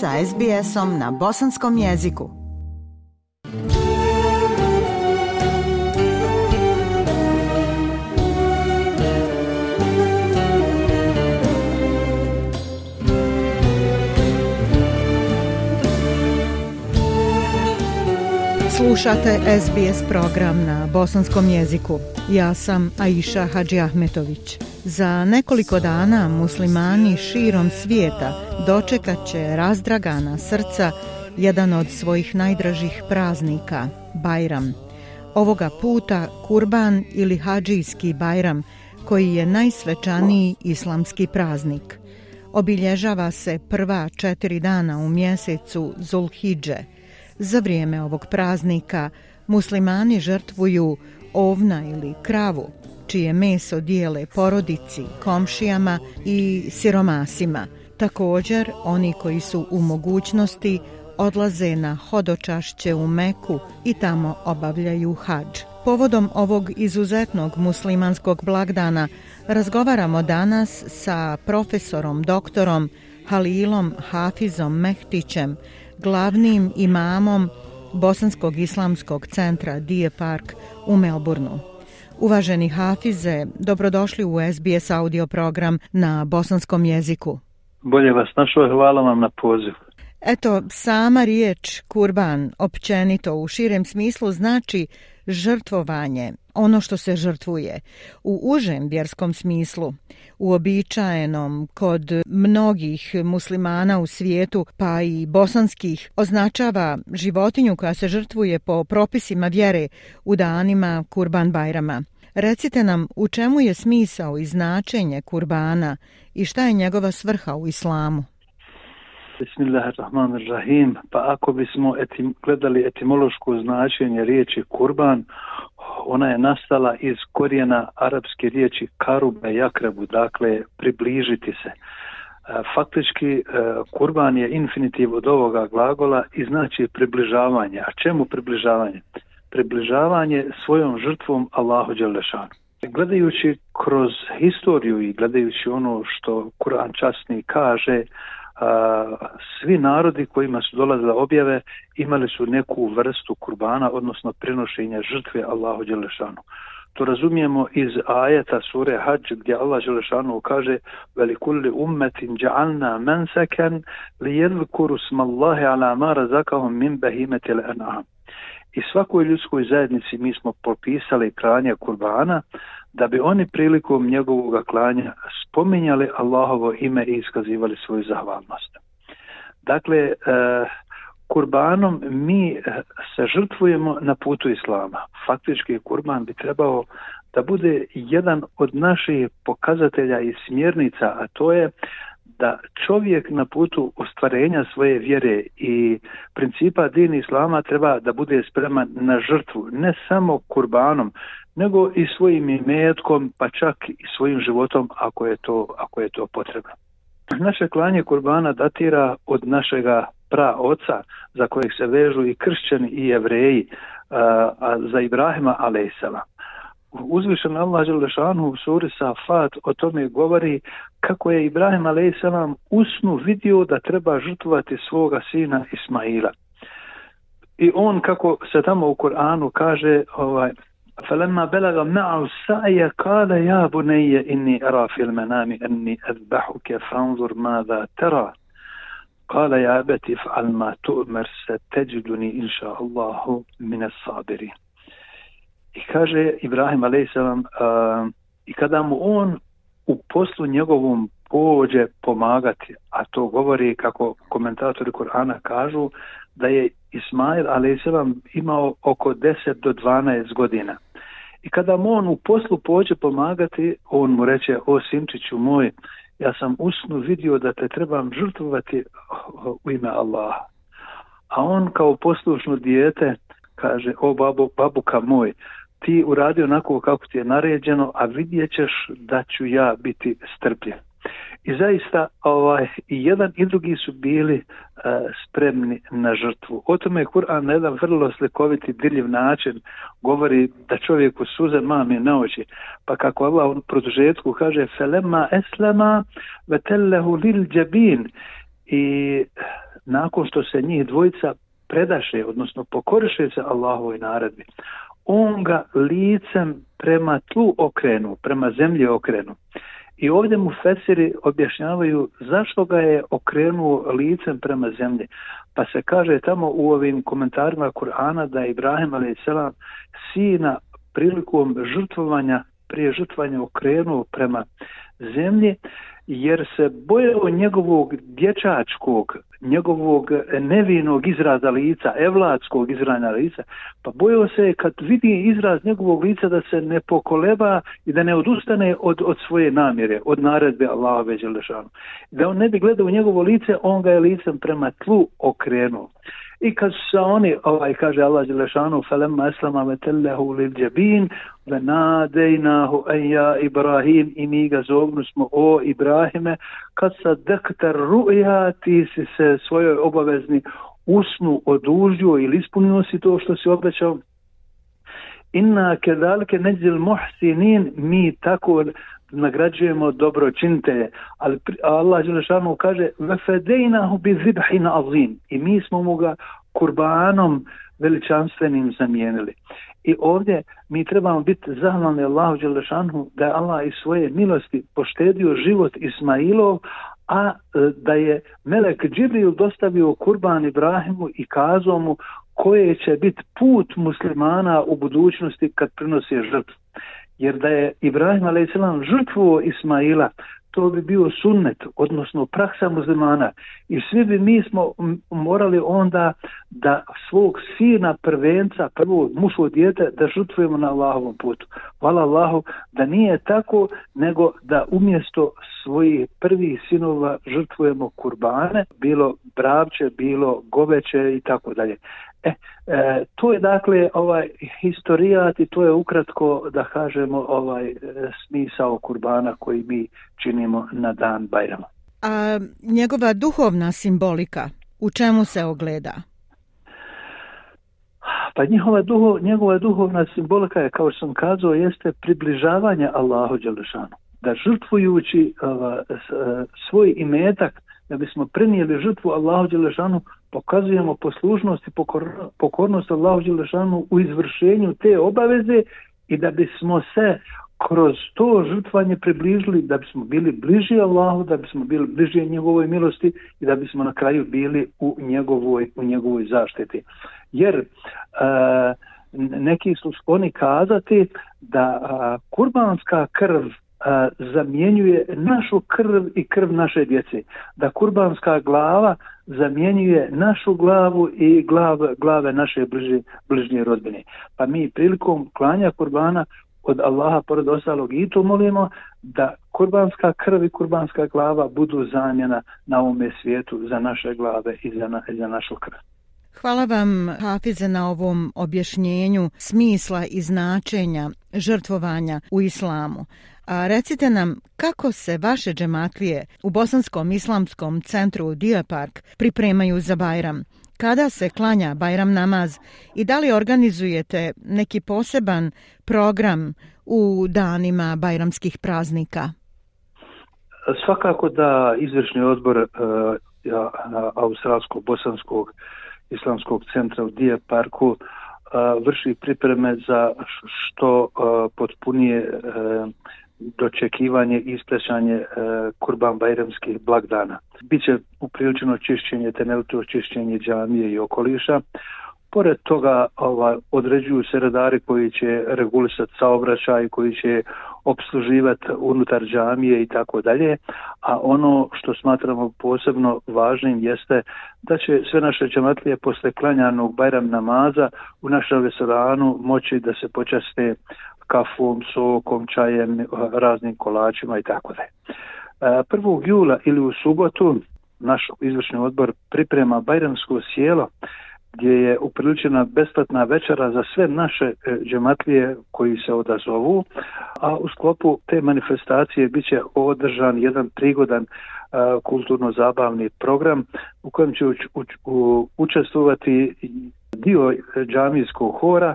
sa SBS-om na bosanskom jeziku. Slušate SBS program na bosanskom jeziku. Ja sam Aisha Hadži Ahmetović. Za nekoliko dana muslimani širom svijeta dočekat će razdragana srca jedan od svojih najdražih praznika, Bajram. Ovoga puta Kurban ili Hadžijski Bajram, koji je najsvečaniji islamski praznik. Obilježava se prva četiri dana u mjesecu Zulhidže. Za vrijeme ovog praznika muslimani žrtvuju ovna ili kravu, čije meso dijele porodici, komšijama i siromasima. Također, oni koji su u mogućnosti odlaze na hodočašće u Meku i tamo obavljaju hađ. Povodom ovog izuzetnog muslimanskog blagdana razgovaramo danas sa profesorom doktorom Halilom Hafizom Mehtićem, glavnim imamom Bosanskog islamskog centra Dije Park u Melbourneu. Uvaženi Hafize, dobrodošli u SBS audio program na bosanskom jeziku. Bolje vas našao, hvala vam na poziv. Eto, sama riječ kurban, općenito u širem smislu, znači žrtvovanje, ono što se žrtvuje. U užem vjerskom smislu, uobičajenom kod mnogih muslimana u svijetu, pa i bosanskih, označava životinju koja se žrtvuje po propisima vjere u danima kurban bajrama. Recite nam u čemu je smisao i značenje kurbana i šta je njegova svrha u islamu? Bismillahirrahmanirrahim. Pa ako bismo etim, gledali etimološko značenje riječi kurban, ona je nastala iz korijena arapske riječi karube jakrebu, dakle približiti se. E, faktički e, kurban je infinitiv od ovoga glagola i znači približavanje. A čemu približavanje? Približavanje svojom žrtvom Allahu Đelešanu. Gledajući kroz historiju i gledajući ono što Kur'an časni kaže, a, svi narodi kojima su dolazile objave imali su neku vrstu kurbana, odnosno prinošenja žrtve Allahu Đelešanu. To razumijemo iz ajeta sure Hajj gdje Allah Đelešanu kaže velikulli ummetin ja'alna mensaken li jedhkuru smallahi ala ma razakahum min behimetil l'an'am. I svakoj ljudskoj zajednici mi smo popisali kranje kurbana da bi oni prilikom njegovog klanja spominjali Allahovo ime i iskazivali svoju zahvalnost. Dakle, e, kurbanom mi eh, se žrtvujemo na putu Islama. Faktički kurban bi trebao da bude jedan od naših pokazatelja i smjernica, a to je da čovjek na putu ostvarenja svoje vjere i principa din islama treba da bude spreman na žrtvu, ne samo kurbanom, nego i svojim imetkom, pa čak i svojim životom ako je to, ako je to potrebno. Naše klanje kurbana datira od našega pra oca za kojeg se vežu i kršćani i jevreji, a za Ibrahima alejsala. Uzvišen Allah Đelešanu u suri Safat o tome govori kako je Ibrahim alejselam usnu vidio da treba žrtvovati svoga sina Ismaila. I on kako se tamo u Koranu kaže ovaj فلما بلغ معه السعي قال يا بني إني أرى في المنام أني أذبحك فانظر ماذا ترى قال يا أبت افعل ما تؤمر ستجدني إن شاء الله من الصابرين I kaže Ibrahim a.s. Uh, i kada mu on u poslu njegovom pođe pomagati, a to govori kako komentatori Korana kažu da je Ismail a.s. imao oko 10 do 12 godina. I kada mu on u poslu pođe pomagati, on mu reče, o sinčiću moj, ja sam usnu vidio da te trebam žrtvovati u ime Allaha. A on kao poslušno dijete kaže, o babo, babuka moj, ti uradi onako kako ti je naređeno, a vidjet ćeš da ću ja biti strpljen. I zaista ovaj, i jedan i drugi su bili e, spremni na žrtvu. O tome je Kur'an na jedan vrlo slikoviti, dirljiv način govori da čovjeku suze mame na oči. Pa kako Allah u produžetku kaže Felema eslema vetellehu lil džabin i eh, nakon što se njih dvojica predaše, odnosno pokoriše se Allahovoj naredbi, on ga licem prema tlu okrenu, prema zemlji okrenu. I ovdje mu Fesiri objašnjavaju zašto ga je okrenuo licem prema zemlji. Pa se kaže tamo u ovim komentarima Kur'ana da je Ibrahim a.s. sina prilikom žrtvovanja, prije žrtvovanja okrenuo prema zemlji, jer se bojao njegovog dječačkog, njegovog nevinog izraza lica, evlatskog izraza lica, pa bojao se kad vidi izraz njegovog lica da se ne pokoleba i da ne odustane od, od svoje namjere, od naredbe Allaha veđelešanu. Da on ne bi gledao u njegovo lice, on ga je licem prema tlu okrenuo. I kad su oni, ovaj, kaže Allah Đelešanu, falemma eslama metellehu lil džabin, ve nadejnahu Ibrahim, i mi ga zovnu smo, o Ibrahime, kad sa dektar ruja, ti si se svojoj obavezni usnu odužio ili ispunio si to što si obećao, inna kedalke neđil muhsinin, mi tako nagrađujemo dobročinitelje. Ali Allah Đelešanu kaže vefedejnahu bi zibhin azim i mi smo mu ga kurbanom veličanstvenim zamijenili. I ovdje mi trebamo biti zahvalni Allahu Đelešanu da je Allah iz svoje milosti poštedio život Ismailov, a e, da je Melek Džibril dostavio kurban Ibrahimu i kazao mu koje će biti put muslimana u budućnosti kad prinosi žrtvu jer da je Ibrahim a.s. žrtvuo Ismaila, to bi bio sunnet, odnosno praksa muslimana. I svi bi mi smo morali onda da svog sina prvenca, prvo muško dijete, da žrtvujemo na Allahovom putu. Hvala Allahu da nije tako, nego da umjesto svojih prvih sinova žrtvujemo kurbane, bilo bravče, bilo goveće i tako dalje. E, e, to je dakle ovaj historijat i to je ukratko da kažemo ovaj smisao kurbana koji mi činimo na dan Bajrama. A njegova duhovna simbolika u čemu se ogleda? Pa njihova duho, njegova duhovna simbolika je, kao što sam kazao, jeste približavanje Allahu Đelešanu. Da žrtvujući ova, svoj imetak, da bismo prenijeli žrtvu Allahu Đelešanu, pokazujemo poslušnost i pokornost Allahu Đelešanu u izvršenju te obaveze i da bismo se kroz to žrtvanje približili, da bismo bili bliži Allahu, da bismo bili bliži njegovoj milosti i da bismo na kraju bili u njegovoj, u njegovoj zaštiti. Jer e, neki su skloni kazati da a, kurbanska krv a, zamjenjuje našu krv i krv naše djece. Da kurbanska glava zamjenjuje našu glavu i glav, glave naše bliže, bližnje rodbine. Pa mi prilikom klanja kurbana od Allaha pored ostalog i to molimo da kurbanska krv i kurbanska glava budu zamjena na ovome svijetu za naše glave i za, na, za našu krv. Hvala vam, Hafize, na ovom objašnjenju smisla i značenja žrtvovanja u islamu. A recite nam kako se vaše džematlije u Bosanskom islamskom centru Dia Park pripremaju za Bajram? Kada se klanja Bajram namaz i da li organizujete neki poseban program u danima Bajramskih praznika? Svakako da izvršni odbor uh, Australsko-Bosanskog islamskog centra u Dije Parku e, vrši pripreme za što e, potpunije e, dočekivanje i isplešanje e, kurban bajramskih blagdana. Biće upriličeno čišćenje, temeljito čišćenje džamije i okoliša. Pored toga ova, određuju se redari koji će regulisati saobraćaj, koji će obsluživati unutar džamije i tako dalje. A ono što smatramo posebno važnim jeste da će sve naše džamatlije posle klanjanog bajram namaza u našem restoranu moći da se počaste kafom, sokom, čajem, raznim kolačima i tako dalje. E, 1. jula ili u subotu naš izvršni odbor priprema Bajramsko sjelo gdje je upriličena besplatna večera za sve naše e, džematlije koji se odazovu, a u sklopu te manifestacije bit će održan jedan prigodan e, kulturno-zabavni program u kojem će uč, uč, učestvovati dio džamijskog hora,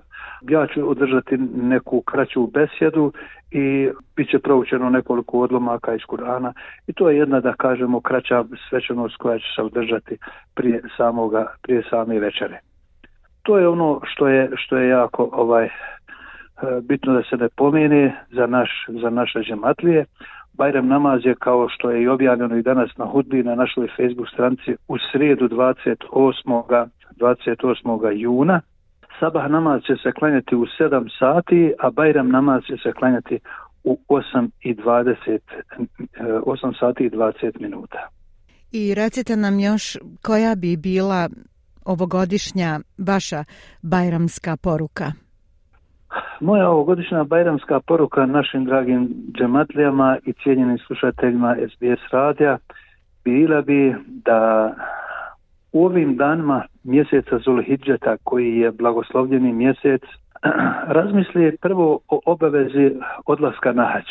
Ja ću održati neku kraću besjedu i bit će proučeno nekoliko odlomaka iz Kurana i to je jedna, da kažemo, kraća svečanost koja će se održati prije, samoga, prije same večere. To je ono što je, što je jako ovaj eh, bitno da se ne pomeni za, naš, za naše džematlije. Bajram namaz je kao što je i objavljeno i danas na hudbi na našoj Facebook stranici u srijedu 28. 28. juna. Sabah namaz će se klanjati u 7 sati, a Bajram namaz će se klanjati u 8 i 20 8 sati i 20 minuta. I recite nam još koja bi bila ovogodišnja vaša bajramska poruka? Moja ovogodišnja bajramska poruka našim dragim džematlijama i cijenjenim slušateljima SBS radija bila bi da u ovim danima mjeseca Zulhidžeta koji je blagoslovljeni mjesec razmisli prvo o obavezi odlaska na hađ.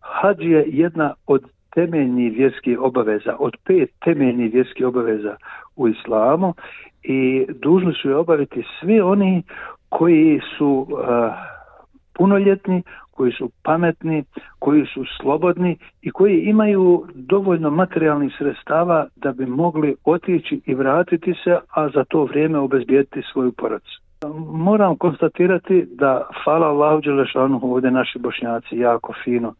Hađ je jedna od temeljnih vjerskih obaveza, od pet temeljnih vjerskih obaveza u islamu i dužni su je obaviti svi oni koji su uh, punoljetni, koji su pametni, koji su slobodni i koji imaju dovoljno materijalnih sredstava da bi mogli otići i vratiti se, a za to vrijeme obezbijediti svoju porodicu. Moram konstatirati da, hvala Allahu Đelešanu, ovdje naši bošnjaci jako fino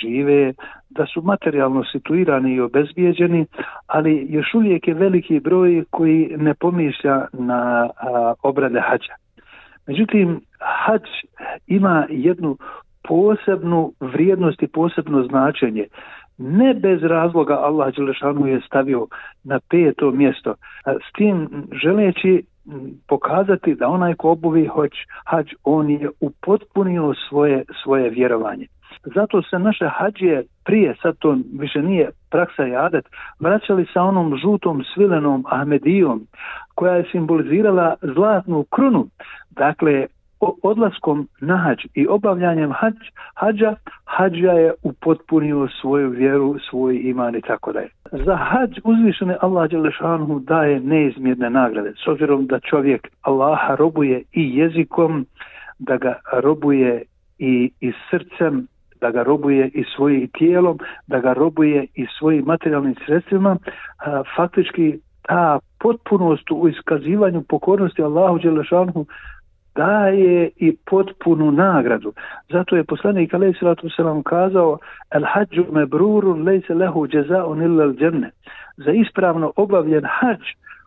žive, da su materijalno situirani i obezbijeđeni, ali još uvijek je veliki broj koji ne pomišlja na a, obrade hađa. Međutim, hač ima jednu posebnu vrijednost i posebno značenje. Ne bez razloga Allah Đelešanu je stavio na peto mjesto. S tim želeći pokazati da onaj ko obuvi hoć hađ, on je upotpunio svoje, svoje vjerovanje. Zato se naše hađije prije, sad to više nije praksa i adet, vraćali sa onom žutom svilenom Ahmedijom koja je simbolizirala zlatnu krunu. Dakle, odlaskom na hađ i obavljanjem hađ, hađa, hađa je upotpunio svoju vjeru, svoj iman i tako dalje. Za hađ uzvišene Allah Đelešanu daje neizmjerne nagrade. S obzirom da čovjek Allaha robuje i jezikom, da ga robuje i, i srcem, da ga robuje i svojim tijelom, da ga robuje i svojim materijalnim sredstvima, a, faktički ta potpunost u iskazivanju pokornosti Allahu Đelešanu daje i potpunu nagradu. Zato je poslanik alaih salatu sallam kazao el hađu me brurun lejse lehu džezaun illa al dženne. Za ispravno obavljen hađ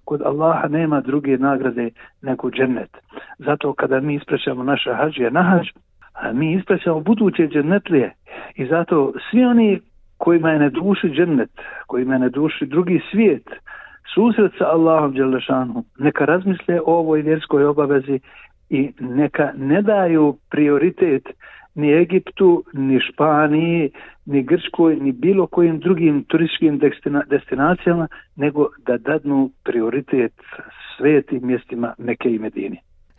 kod Allaha nema druge nagrade nego džennet. Zato kada mi isprećamo naše hađe na hađ, mi isprećamo buduće džennetlije i zato svi oni kojima je ne duši džennet, kojima je ne duši drugi svijet, susret sa Allahom Đelešanu, neka razmisle o ovoj vjerskoj obavezi i neka ne daju prioritet ni Egiptu, ni Španiji, ni Grčkoj, ni bilo kojim drugim turističkim destinacijama, nego da dadnu prioritet svetim mjestima Meke i Medini.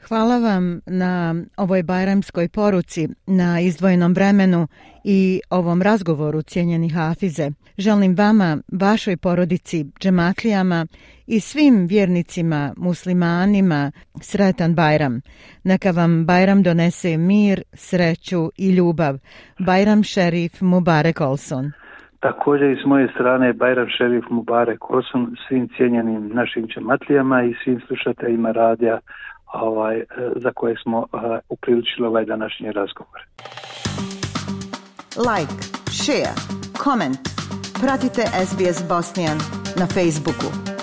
Hvala vam na ovoj bajramskoj poruci, na izdvojenom vremenu i ovom razgovoru, cijenjeni Hafize. Želim vama, vašoj porodici, džematlijama i svim vjernicima, muslimanima, sretan Bajram. Neka vam Bajram donese mir, sreću i ljubav. Bajram šerif Mubarek Olson. Također i s moje strane Bajram šerif Mubarek Olson svim cijenjenim našim džematlijama i svim slušateljima radija ovaj, e, za koje smo e, uh, upriličili ovaj današnji razgovor. Like, share, comment. Pratite SBS Bosnian na Facebooku.